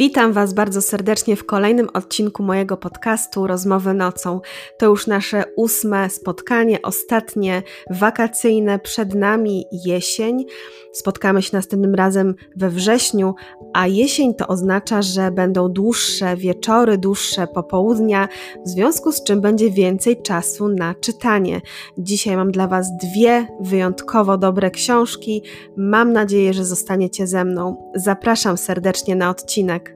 Witam Was bardzo serdecznie w kolejnym odcinku mojego podcastu Rozmowy Nocą. To już nasze ósme spotkanie, ostatnie wakacyjne, przed nami jesień. Spotkamy się następnym razem we wrześniu, a jesień to oznacza, że będą dłuższe wieczory, dłuższe popołudnia, w związku z czym będzie więcej czasu na czytanie. Dzisiaj mam dla Was dwie wyjątkowo dobre książki. Mam nadzieję, że zostaniecie ze mną. Zapraszam serdecznie na odcinek.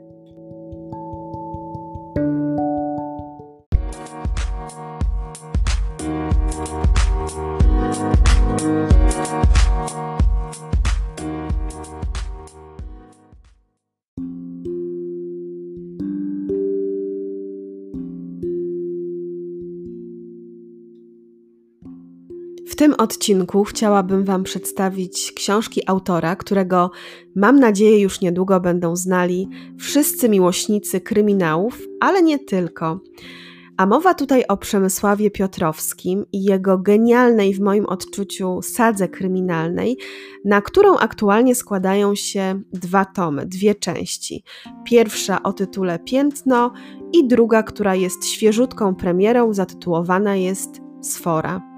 W tym odcinku chciałabym Wam przedstawić książki autora, którego mam nadzieję już niedługo będą znali wszyscy miłośnicy kryminałów, ale nie tylko. A mowa tutaj o Przemysławie Piotrowskim i jego genialnej w moim odczuciu sadze kryminalnej, na którą aktualnie składają się dwa tomy, dwie części. Pierwsza o tytule Piętno i druga, która jest świeżutką premierą, zatytułowana jest Sfora.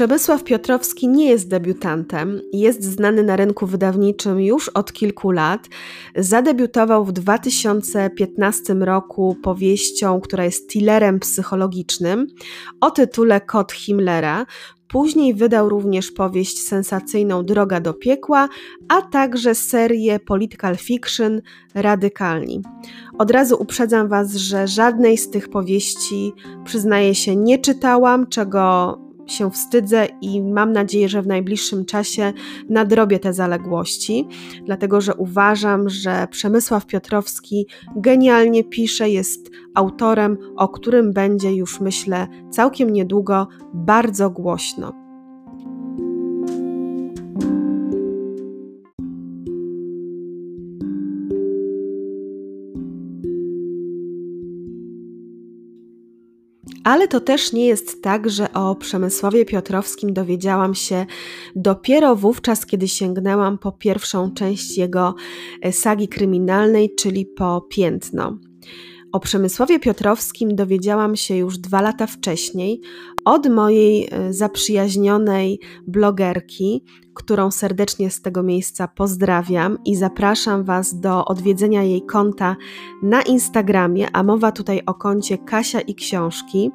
Przemysław Piotrowski nie jest debiutantem, jest znany na rynku wydawniczym już od kilku lat. Zadebiutował w 2015 roku powieścią, która jest thrillerem psychologicznym o tytule Kot Himmlera. Później wydał również powieść sensacyjną Droga do piekła, a także serię political fiction Radykalni. Od razu uprzedzam Was, że żadnej z tych powieści, przyznaję się, nie czytałam, czego się wstydzę i mam nadzieję, że w najbliższym czasie nadrobię te zaległości, dlatego że uważam, że Przemysław Piotrowski genialnie pisze, jest autorem, o którym będzie już myślę całkiem niedługo bardzo głośno. Ale to też nie jest tak, że o Przemysławie Piotrowskim dowiedziałam się dopiero wówczas, kiedy sięgnęłam po pierwszą część jego e, sagi kryminalnej, czyli po Piętno. O Przemysławie Piotrowskim dowiedziałam się już dwa lata wcześniej od mojej e, zaprzyjaźnionej blogerki, którą serdecznie z tego miejsca pozdrawiam i zapraszam Was do odwiedzenia jej konta na Instagramie, a mowa tutaj o koncie Kasia i Książki.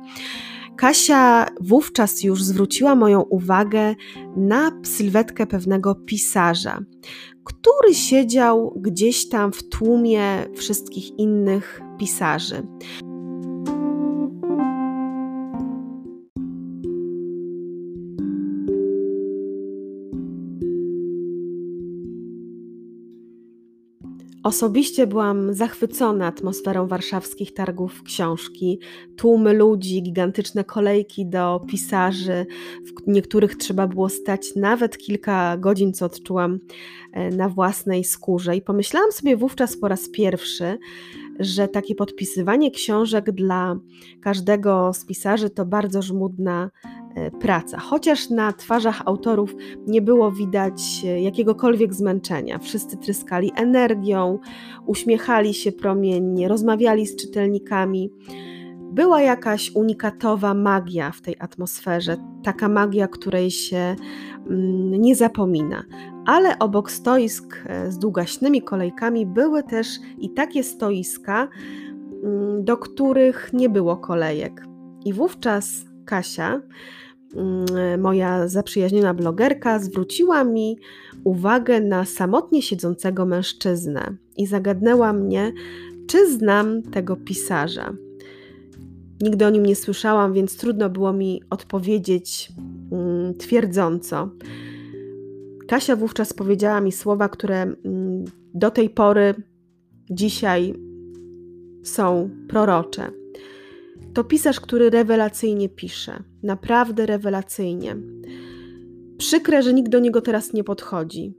Kasia wówczas już zwróciła moją uwagę na sylwetkę pewnego pisarza, który siedział gdzieś tam w tłumie wszystkich innych pisarzy. Osobiście byłam zachwycona atmosferą warszawskich targów książki. Tłumy ludzi, gigantyczne kolejki do pisarzy, w niektórych trzeba było stać nawet kilka godzin, co odczułam e, na własnej skórze. I pomyślałam sobie wówczas po raz pierwszy, że takie podpisywanie książek dla każdego z pisarzy to bardzo żmudna praca. Chociaż na twarzach autorów nie było widać e, jakiegokolwiek zmęczenia. Wszyscy tryskali energią, uśmiechali się promiennie, rozmawiali z czytelnikami. Była jakaś unikatowa magia w tej atmosferze, taka magia, której się mm, nie zapomina ale obok stoisk e, z długaśnymi kolejkami były też i takie stoiska, mm, do których nie było kolejek. I wówczas Kasia, moja zaprzyjaźniona blogerka, zwróciła mi uwagę na samotnie siedzącego mężczyznę i zagadnęła mnie, czy znam tego pisarza. Nigdy o nim nie słyszałam, więc trudno było mi odpowiedzieć mm, twierdząco. Kasia wówczas powiedziała mi słowa, które mm, do tej pory dzisiaj są prorocze. To pisarz, który rewelacyjnie pisze, naprawdę rewelacyjnie. Przykre, że nikt do niego teraz nie podchodzi.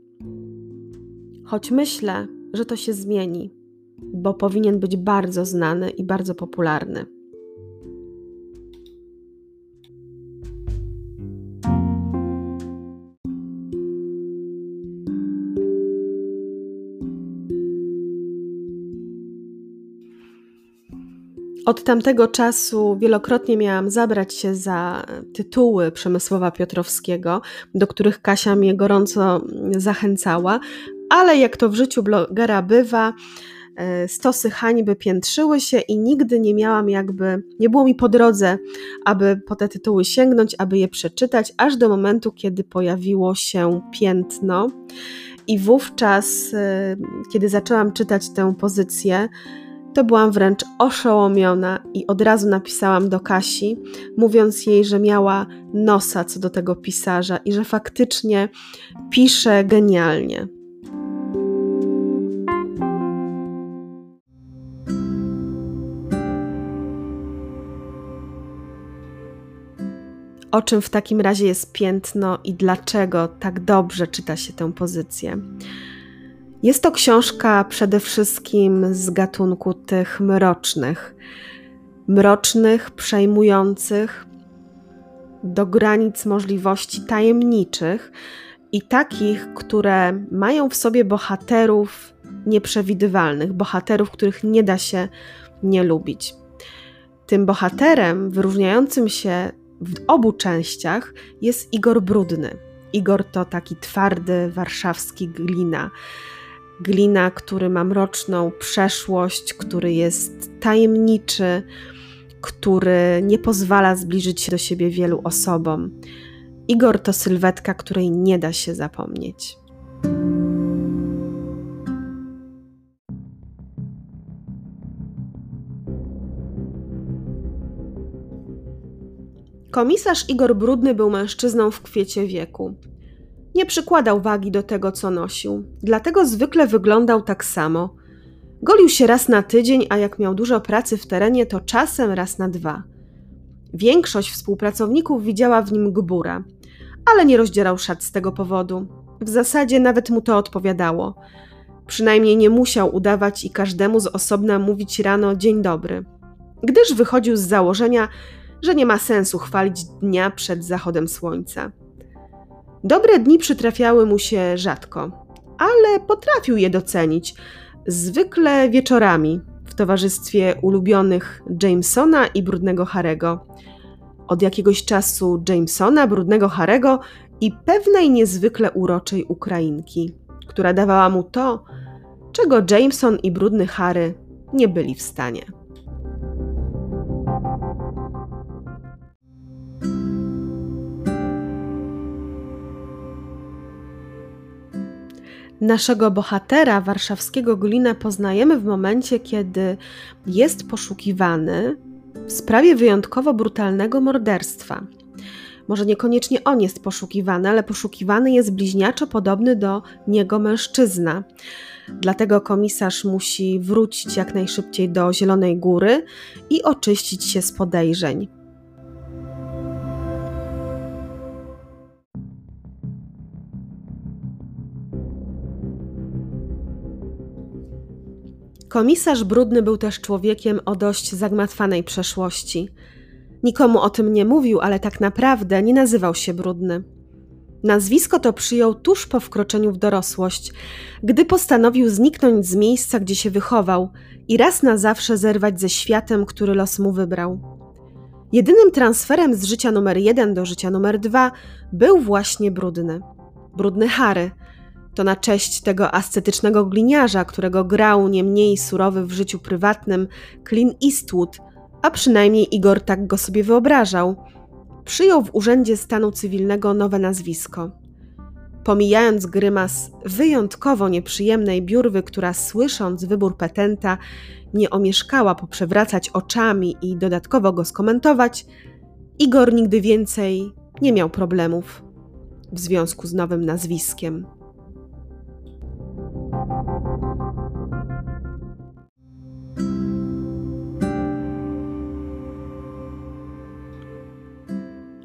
Choć myślę, że to się zmieni, bo powinien być bardzo znany i bardzo popularny. Od tamtego czasu wielokrotnie miałam zabrać się za tytuły Przemysłowa Piotrowskiego, do których Kasia mnie gorąco zachęcała, ale jak to w życiu blogera bywa, e, stosy hańby piętrzyły się i nigdy nie miałam jakby, nie było mi po drodze, aby po te tytuły sięgnąć, aby je przeczytać, aż do momentu, kiedy pojawiło się piętno. I wówczas, e, kiedy zaczęłam czytać tę pozycję, to byłam wręcz oszołomiona i od razu napisałam do Kasi, mówiąc jej, że miała nosa co do tego pisarza i że faktycznie pisze genialnie. O czym w takim razie jest piętno i dlaczego tak dobrze czyta się tę pozycję? Jest to książka przede wszystkim z gatunku tych mrocznych, mrocznych, przejmujących, do granic możliwości tajemniczych i takich, które mają w sobie bohaterów nieprzewidywalnych, bohaterów, których nie da się nie lubić. Tym bohaterem wyróżniającym się w obu częściach jest Igor Brudny. Igor to taki twardy warszawski glina glina, który ma mroczną przeszłość, który jest tajemniczy, który nie pozwala zbliżyć się do siebie wielu osobom. Igor to sylwetka, której nie da się zapomnieć. Komisarz Igor Brudny był mężczyzną w kwiecie wieku. Nie przykładał wagi do tego, co nosił, dlatego zwykle wyglądał tak samo. Golił się raz na tydzień, a jak miał dużo pracy w terenie, to czasem raz na dwa. Większość współpracowników widziała w nim gbura, ale nie rozdzierał szat z tego powodu. W zasadzie nawet mu to odpowiadało. Przynajmniej nie musiał udawać i każdemu z osobna mówić rano dzień dobry, gdyż wychodził z założenia, że nie ma sensu chwalić dnia przed zachodem słońca. Dobre dni przytrafiały mu się rzadko, ale potrafił je docenić, zwykle wieczorami w towarzystwie ulubionych Jamesona i Brudnego Harego. Od jakiegoś czasu Jamesona, Brudnego Harego i pewnej niezwykle uroczej Ukrainki, która dawała mu to, czego Jameson i Brudny Harry nie byli w stanie. Naszego bohatera, warszawskiego Glina, poznajemy w momencie, kiedy jest poszukiwany w sprawie wyjątkowo brutalnego morderstwa. Może niekoniecznie on jest poszukiwany, ale poszukiwany jest bliźniaczo podobny do niego mężczyzna. Dlatego komisarz musi wrócić jak najszybciej do Zielonej Góry i oczyścić się z podejrzeń. Komisarz Brudny był też człowiekiem o dość zagmatwanej przeszłości. Nikomu o tym nie mówił, ale tak naprawdę nie nazywał się Brudny. Nazwisko to przyjął tuż po wkroczeniu w dorosłość, gdy postanowił zniknąć z miejsca, gdzie się wychował i raz na zawsze zerwać ze światem, który los mu wybrał. Jedynym transferem z życia numer jeden do życia numer dwa był właśnie Brudny. Brudny Harry – to na cześć tego ascetycznego gliniarza, którego grał nie mniej surowy w życiu prywatnym Clint Eastwood, a przynajmniej Igor tak go sobie wyobrażał. Przyjął w Urzędzie Stanu Cywilnego nowe nazwisko. Pomijając grymas wyjątkowo nieprzyjemnej biurwy, która słysząc wybór petenta nie omieszkała poprzewracać oczami i dodatkowo go skomentować, Igor nigdy więcej nie miał problemów w związku z nowym nazwiskiem.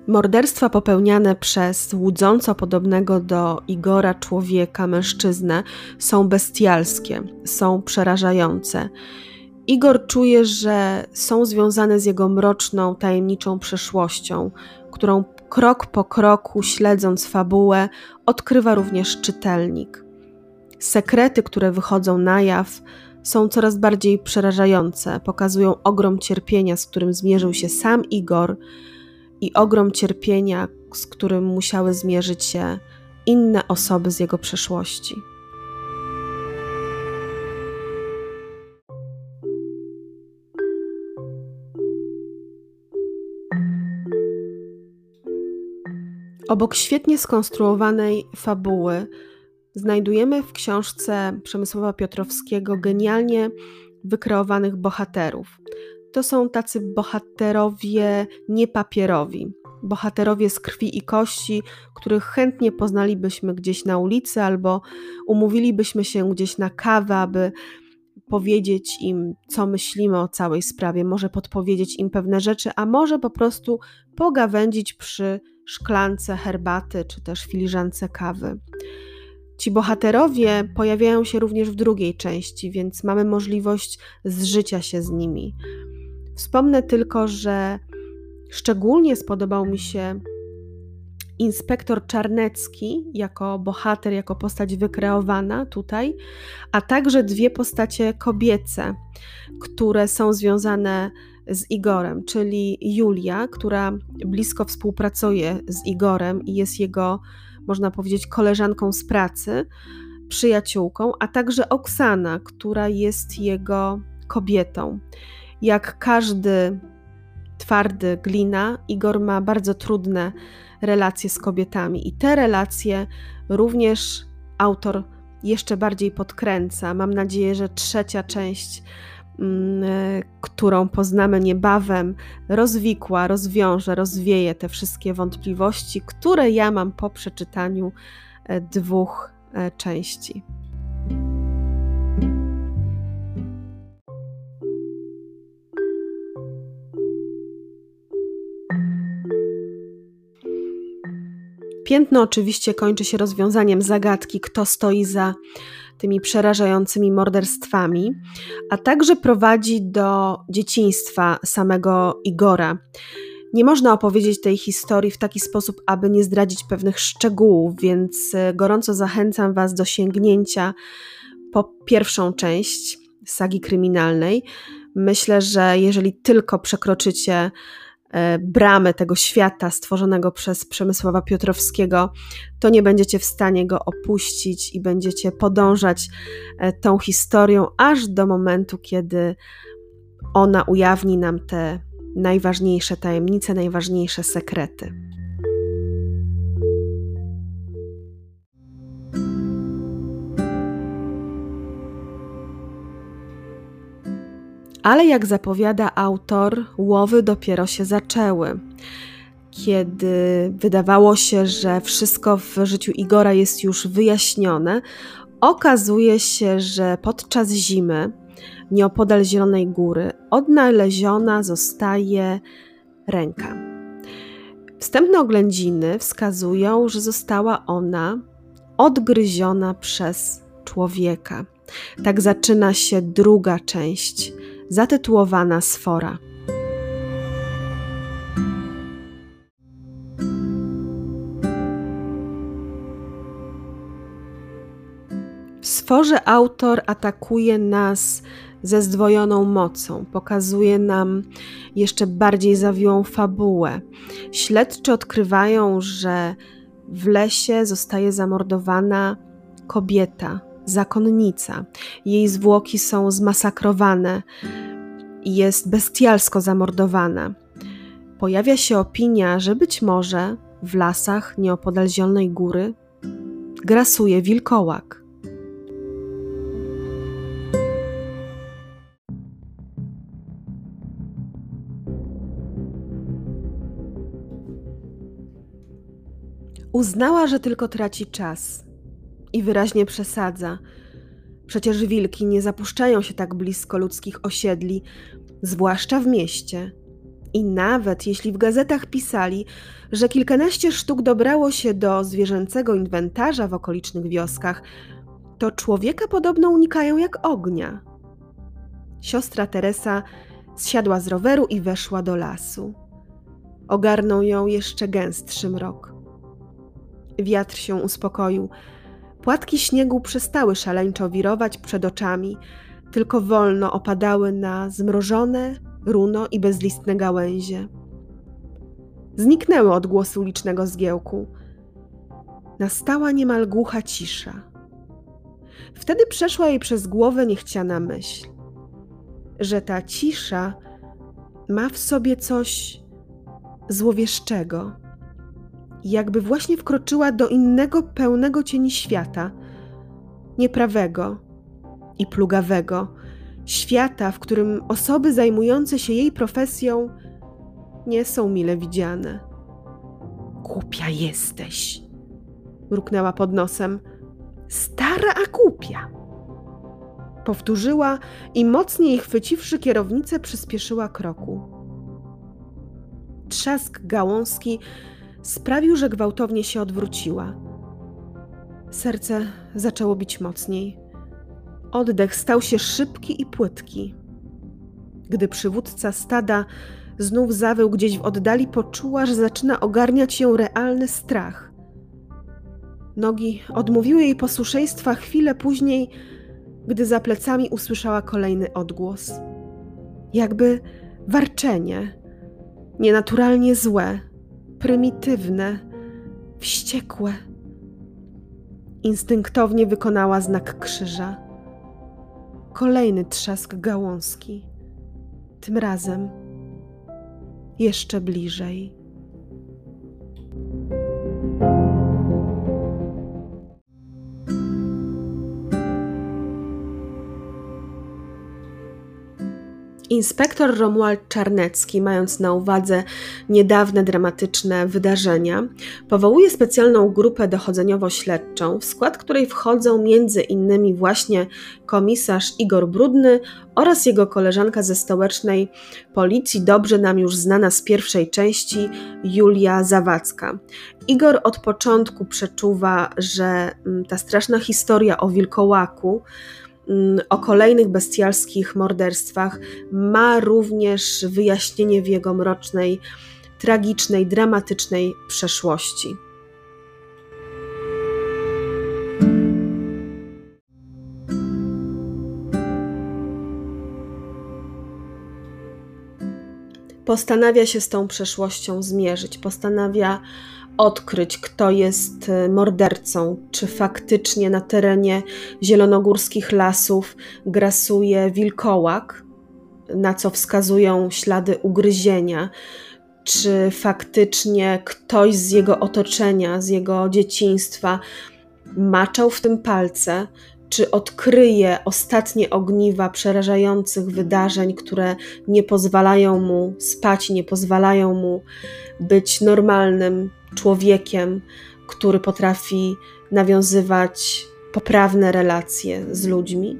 Morderstwa popełniane przez łudząco podobnego do Igora człowieka, mężczyznę, są bestialskie, są przerażające. Igor czuje, że są związane z jego mroczną, tajemniczą przeszłością, którą krok po kroku, śledząc fabułę, odkrywa również czytelnik. Sekrety, które wychodzą na jaw, są coraz bardziej przerażające, pokazują ogrom cierpienia, z którym zmierzył się sam Igor i ogrom cierpienia, z którym musiały zmierzyć się inne osoby z jego przeszłości. Obok świetnie skonstruowanej fabuły, znajdujemy w książce Przemysława Piotrowskiego genialnie wykreowanych bohaterów. To są tacy bohaterowie niepapierowi, bohaterowie z krwi i kości, których chętnie poznalibyśmy gdzieś na ulicy albo umówilibyśmy się gdzieś na kawę, aby powiedzieć im, co myślimy o całej sprawie, może podpowiedzieć im pewne rzeczy, a może po prostu pogawędzić przy szklance herbaty czy też filiżance kawy. Ci bohaterowie pojawiają się również w drugiej części, więc mamy możliwość zżycia się z nimi. Wspomnę tylko, że szczególnie spodobał mi się inspektor Czarnecki jako bohater, jako postać wykreowana tutaj, a także dwie postacie kobiece, które są związane z Igorem, czyli Julia, która blisko współpracuje z Igorem i jest jego, można powiedzieć, koleżanką z pracy, przyjaciółką, a także Oksana, która jest jego kobietą. Jak każdy twardy glina, Igor ma bardzo trudne relacje z kobietami i te relacje również autor jeszcze bardziej podkręca. Mam nadzieję, że trzecia część którą poznamy niebawem, rozwikła, rozwiąże, rozwieje te wszystkie wątpliwości, które ja mam po przeczytaniu e, dwóch e, części. Piętno oczywiście kończy się rozwiązaniem zagadki, kto stoi za tymi przerażającymi morderstwami, a także prowadzi do dzieciństwa samego Igora. Nie można opowiedzieć tej historii w taki sposób, aby nie zdradzić pewnych szczegółów, więc e, gorąco zachęcam Was do sięgnięcia po pierwszą część sagi kryminalnej. Myślę, że jeżeli tylko przekroczycie E, bramy tego świata stworzonego przez Przemysława Piotrowskiego, to nie będziecie w stanie go opuścić i będziecie podążać e, tą historią aż do momentu, kiedy ona ujawni nam te najważniejsze tajemnice, najważniejsze sekrety. Ale jak zapowiada autor, łowy dopiero się zaczęły. Kiedy wydawało się, że wszystko w życiu Igora jest już wyjaśnione, okazuje się, że podczas zimy nieopodal Zielonej Góry odnaleziona zostaje ręka. Wstępne oględziny wskazują, że została ona odgryziona przez człowieka. Tak zaczyna się druga część zatytułowana Sfora. W Sforze autor atakuje nas ze zdwojoną mocą, pokazuje nam jeszcze bardziej zawiłą fabułę. Śledczy odkrywają, że w lesie zostaje zamordowana kobieta, zakonnica. Jej zwłoki są zmasakrowane jest bestialsko zamordowana. Pojawia się opinia, że być może w lasach nieopodal Zielonej Góry grasuje wilkołak. Uznała, że tylko traci czas i wyraźnie przesadza. Przecież wilki nie zapuszczają się tak blisko ludzkich osiedli, zwłaszcza w mieście. I nawet jeśli w gazetach pisali, że kilkanaście sztuk dobrało się do zwierzęcego inwentarza w okolicznych wioskach, to człowieka podobno unikają jak ognia. Siostra Teresa zsiadła z roweru i weszła do lasu. Ogarnął ją jeszcze gęstszy mrok. Wiatr się uspokoił. Płatki śniegu przestały szaleńczo wirować przed oczami. tylko wolno opadały na zmrożone, runo i bezlistne gałęzie. Zniknęły odgłosy ulicznego zgiełku. Nastała niemal głucha cisza. Wtedy przeszła jej przez głowę niechciana myśl, że ta cisza ma w sobie coś złowieszczego, jakby właśnie wkroczyła do innego, pełnego cieni świata, nieprawego i plugawego, świata, w którym osoby zajmujące się jej profesją nie są mile widziane. Głupia jesteś, mruknęła pod nosem. Stara a głupia. Powtórzyła i mocniej chwyciwszy kierownicę, przyspieszyła kroku. Trzask gałązki sprawił, że gwałtownie się odwróciła. Serce zaczęło bić mocniej. Oddech stał się szybki i płytki. Gdy przywódca stada znów zawył gdzieś w oddali, poczuła, że zaczyna ogarniać ją realny strach. Nogi odmówiły jej posłuszeństwa chwilę później, gdy za plecami usłyszała kolejny odgłos. Jakby warczenie, nienaturalnie złe, prymitywne, wściekłe. Instynktownie wykonała znak krzyża. Kolejny trzask gałązki. Tym razem jeszcze bliżej. Inspektor Romuald Czarnecki, mając na uwadze niedawne dramatyczne wydarzenia, powołuje specjalną grupę dochodzeniowo-śledczą, w skład której wchodzą między innymi właśnie komisarz Igor Brudny oraz jego koleżanka ze stołecznej policji, dobrze nam już znana z pierwszej części, Julia Zawadzka. Igor od początku przeczuwa, że mm, ta straszna historia o wilkołaku, o kolejnych bestialskich morderstwach ma również wyjaśnienie w jego mrocznej, tragicznej, dramatycznej przeszłości. Postanawia się z tą przeszłością zmierzyć, postanawia odkryć, kto jest e, mordercą, czy faktycznie na terenie zielonogórskich lasów grasuje wilkołak, na co wskazują ślady ugryzienia, czy faktycznie ktoś z jego otoczenia, z jego dzieciństwa maczał w tym palce, czy odkryje ostatnie ogniwa przerażających wydarzeń, które nie pozwalają mu spać, nie pozwalają mu być normalnym człowiekiem, który potrafi nawiązywać poprawne relacje z ludźmi.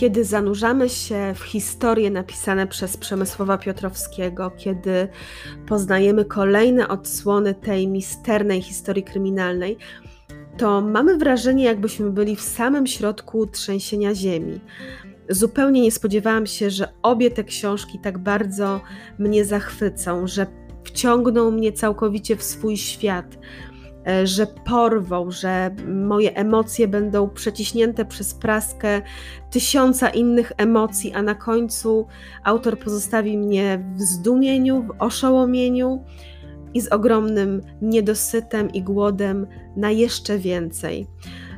Kiedy zanurzamy się w historie napisane przez Przemysława Piotrowskiego, kiedy poznajemy kolejne odsłony tej misternej historii kryminalnej, to mamy wrażenie, jakbyśmy byli w samym środku trzęsienia ziemi. Zupełnie nie spodziewałam się, że obie te książki tak bardzo mnie zachwycą, że wciągną mnie całkowicie w swój świat, e, że porwą, że moje emocje będą przeciśnięte przez praskę tysiąca innych emocji, a na końcu autor pozostawi mnie w zdumieniu, w oszołomieniu i z ogromnym niedosytem i głodem na jeszcze więcej.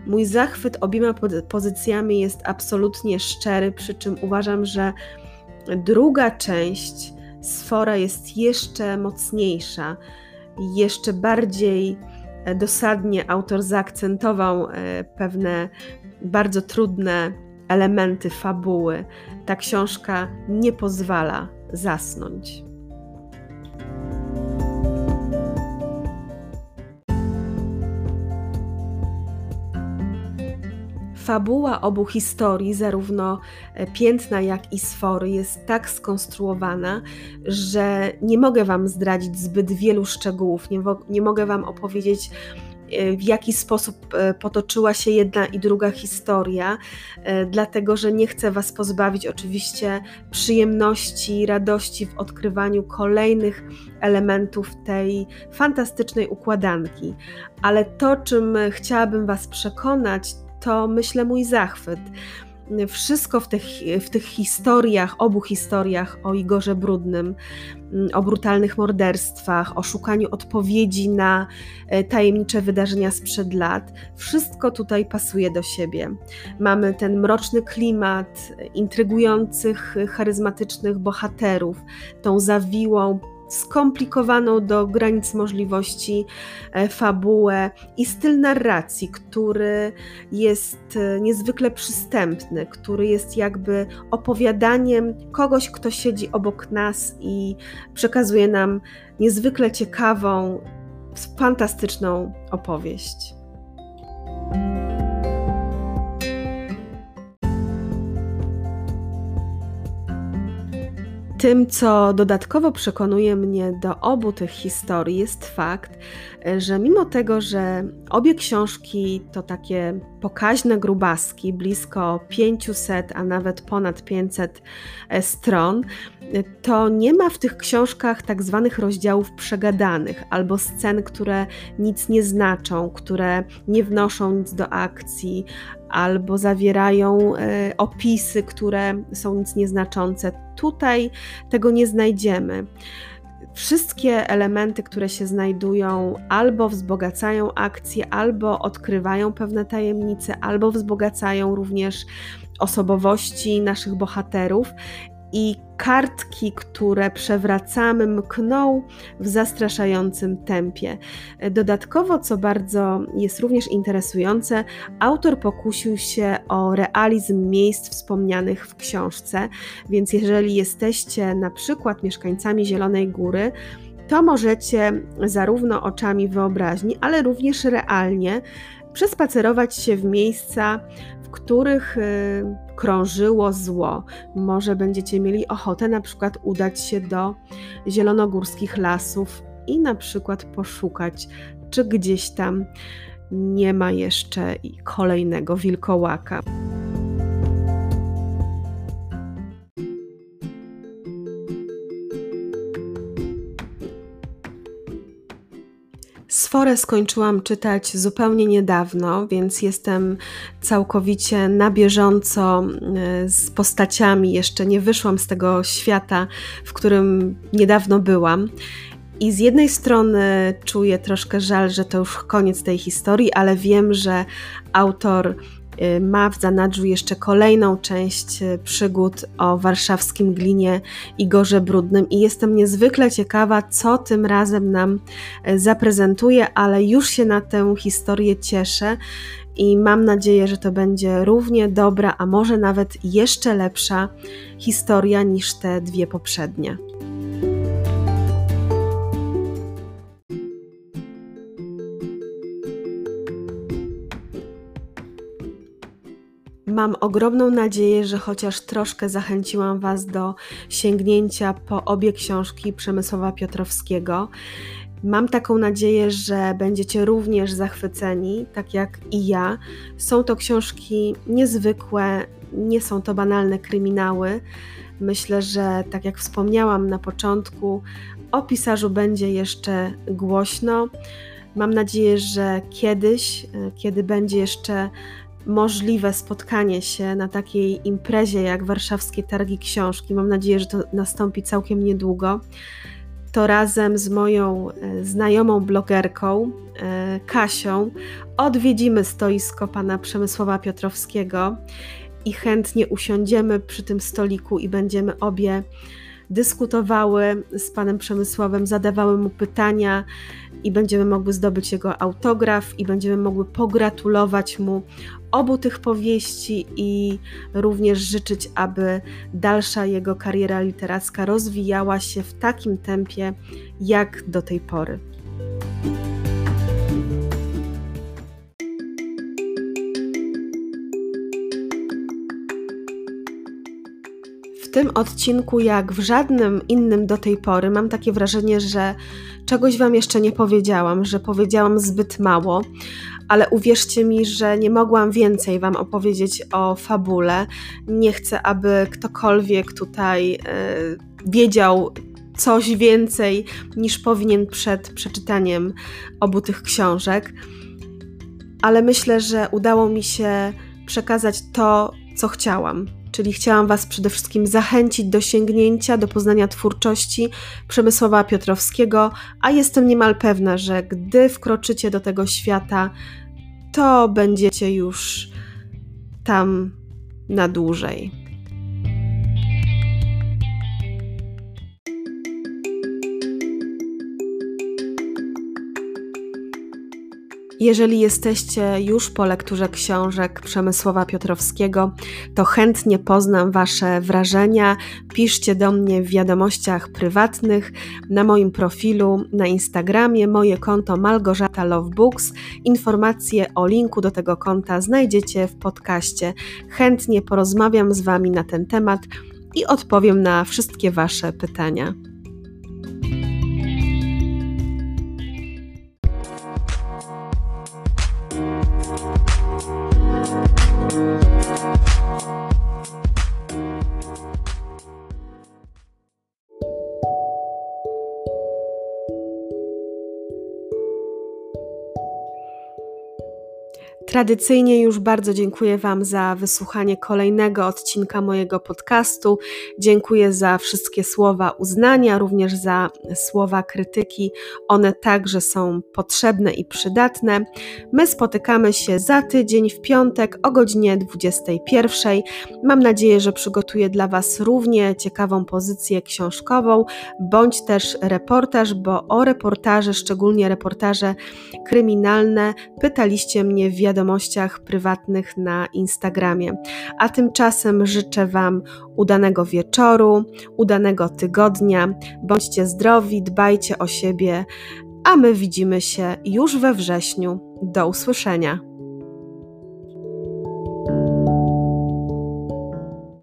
Mój zachwyt obiema pozycjami jest absolutnie szczery, przy czym uważam, że druga część Sfora jest jeszcze mocniejsza, jeszcze bardziej e, dosadnie autor zaakcentował e, pewne bardzo trudne elementy fabuły. Ta książka nie pozwala zasnąć. Fabuła obu historii, zarówno e, piętna, jak i sfory, jest tak skonstruowana, że nie mogę Wam zdradzić zbyt wielu szczegółów, nie, nie mogę Wam opowiedzieć w jaki sposób potoczyła się jedna i druga historia, dlatego że nie chcę Was pozbawić oczywiście przyjemności, radości w odkrywaniu kolejnych elementów tej fantastycznej układanki. Ale to, czym chciałabym Was przekonać, to myślę mój zachwyt wszystko w tych, w tych historiach, obu historiach o Igorze Brudnym, mm, o brutalnych morderstwach, o szukaniu odpowiedzi na e, tajemnicze wydarzenia sprzed lat, wszystko tutaj pasuje do siebie. Mamy ten mroczny klimat intrygujących, charyzmatycznych bohaterów, tą zawiłą, skomplikowaną do granic możliwości e, fabułę i styl narracji, który jest e, niezwykle przystępny, który jest jakby opowiadaniem kogoś, kto siedzi obok nas i przekazuje nam niezwykle ciekawą, fantastyczną opowieść. Tym, co dodatkowo przekonuje mnie do obu tych historii, jest fakt, że mimo tego, że obie książki to takie pokaźne grubaski, blisko 500, a nawet ponad 500 e, stron, to nie ma w tych książkach tak zwanych rozdziałów przegadanych albo scen, które nic nie znaczą, które nie wnoszą nic do akcji, albo zawierają e, opisy, które są nic nieznaczące. Tutaj tego nie znajdziemy. Wszystkie elementy, które się znajdują, albo wzbogacają akcję, albo odkrywają pewne tajemnice, albo wzbogacają również osobowości naszych bohaterów i kartki, które przewracamy, mkną w zastraszającym tempie. Dodatkowo, co bardzo jest również interesujące, autor pokusił się o realizm miejsc wspomnianych w książce, więc jeżeli jesteście na przykład mieszkańcami Zielonej Góry, to możecie zarówno oczami wyobraźni, ale również realnie przespacerować się w miejsca, w których y, krążyło zło. Może będziecie mieli ochotę na przykład udać się do zielonogórskich lasów i na przykład poszukać, czy gdzieś tam nie ma jeszcze kolejnego wilkołaka. Sforę skończyłam czytać zupełnie niedawno, więc jestem całkowicie na bieżąco e, z postaciami. Jeszcze nie wyszłam z tego świata, w którym niedawno byłam. I z jednej strony czuję troszkę żal, że to już koniec tej historii, ale wiem, że autor ma w zanadrzu jeszcze kolejną część y, przygód o warszawskim glinie i gorze brudnym i jestem niezwykle ciekawa, co tym razem nam y, zaprezentuje, ale już się na tę historię cieszę i mam nadzieję, że to będzie równie dobra, a może nawet jeszcze lepsza historia niż te dwie poprzednie. Mam ogromną nadzieję, że chociaż troszkę zachęciłam Was do sięgnięcia po obie książki Przemysłowa Piotrowskiego. Mam taką nadzieję, że będziecie również zachwyceni, tak jak i ja. Są to książki niezwykłe, nie są to banalne kryminały. Myślę, że tak jak wspomniałam na początku, o pisarzu będzie jeszcze głośno. Mam nadzieję, że kiedyś, kiedy będzie jeszcze możliwe spotkanie się na takiej imprezie jak Warszawskie Targi Książki. Mam nadzieję, że to nastąpi całkiem niedługo. To razem z moją e, znajomą blogerką e, Kasią odwiedzimy stoisko pana Przemysława Piotrowskiego i chętnie usiądziemy przy tym stoliku i będziemy obie dyskutowały z panem Przemysławem, zadawały mu pytania i będziemy mogły zdobyć jego autograf i będziemy mogły pogratulować mu obu tych powieści i również życzyć, aby dalsza jego kariera literacka rozwijała się w takim tempie jak do tej pory. Tym odcinku, jak w żadnym innym do tej pory, mam takie wrażenie, że czegoś Wam jeszcze nie powiedziałam, że powiedziałam zbyt mało, ale uwierzcie mi, że nie mogłam więcej Wam opowiedzieć o fabule. Nie chcę, aby ktokolwiek tutaj e, wiedział coś więcej niż powinien przed przeczytaniem obu tych książek. Ale myślę, że udało mi się przekazać to, co chciałam. Czyli chciałam Was przede wszystkim zachęcić do sięgnięcia, do poznania twórczości Przemysława Piotrowskiego, a jestem niemal pewna, że gdy wkroczycie do tego świata, to będziecie już tam na dłużej. Jeżeli jesteście już po lekturze książek Przemysława Piotrowskiego, to chętnie poznam Wasze wrażenia. Piszcie do mnie w wiadomościach prywatnych na moim profilu na Instagramie, moje konto Malgorzata Love Books. Informacje o linku do tego konta znajdziecie w podcaście. Chętnie porozmawiam z Wami na ten temat i odpowiem na wszystkie Wasze pytania. Tradycyjnie już bardzo dziękuję Wam za wysłuchanie kolejnego odcinka mojego podcastu. Dziękuję za wszystkie słowa uznania, również za słowa krytyki. One także są potrzebne i przydatne. My spotykamy się za tydzień w piątek o godzinie 21. Mam nadzieję, że przygotuję dla Was równie ciekawą pozycję książkową, bądź też reportaż, bo o reportaże, szczególnie reportaże kryminalne, pytaliście mnie w wiadomościach prywatnych na Instagramie. A tymczasem życzę Wam udanego wieczoru, udanego tygodnia. Bądźcie zdrowi, dbajcie o siebie, a my widzimy się już we wrześniu. Do usłyszenia.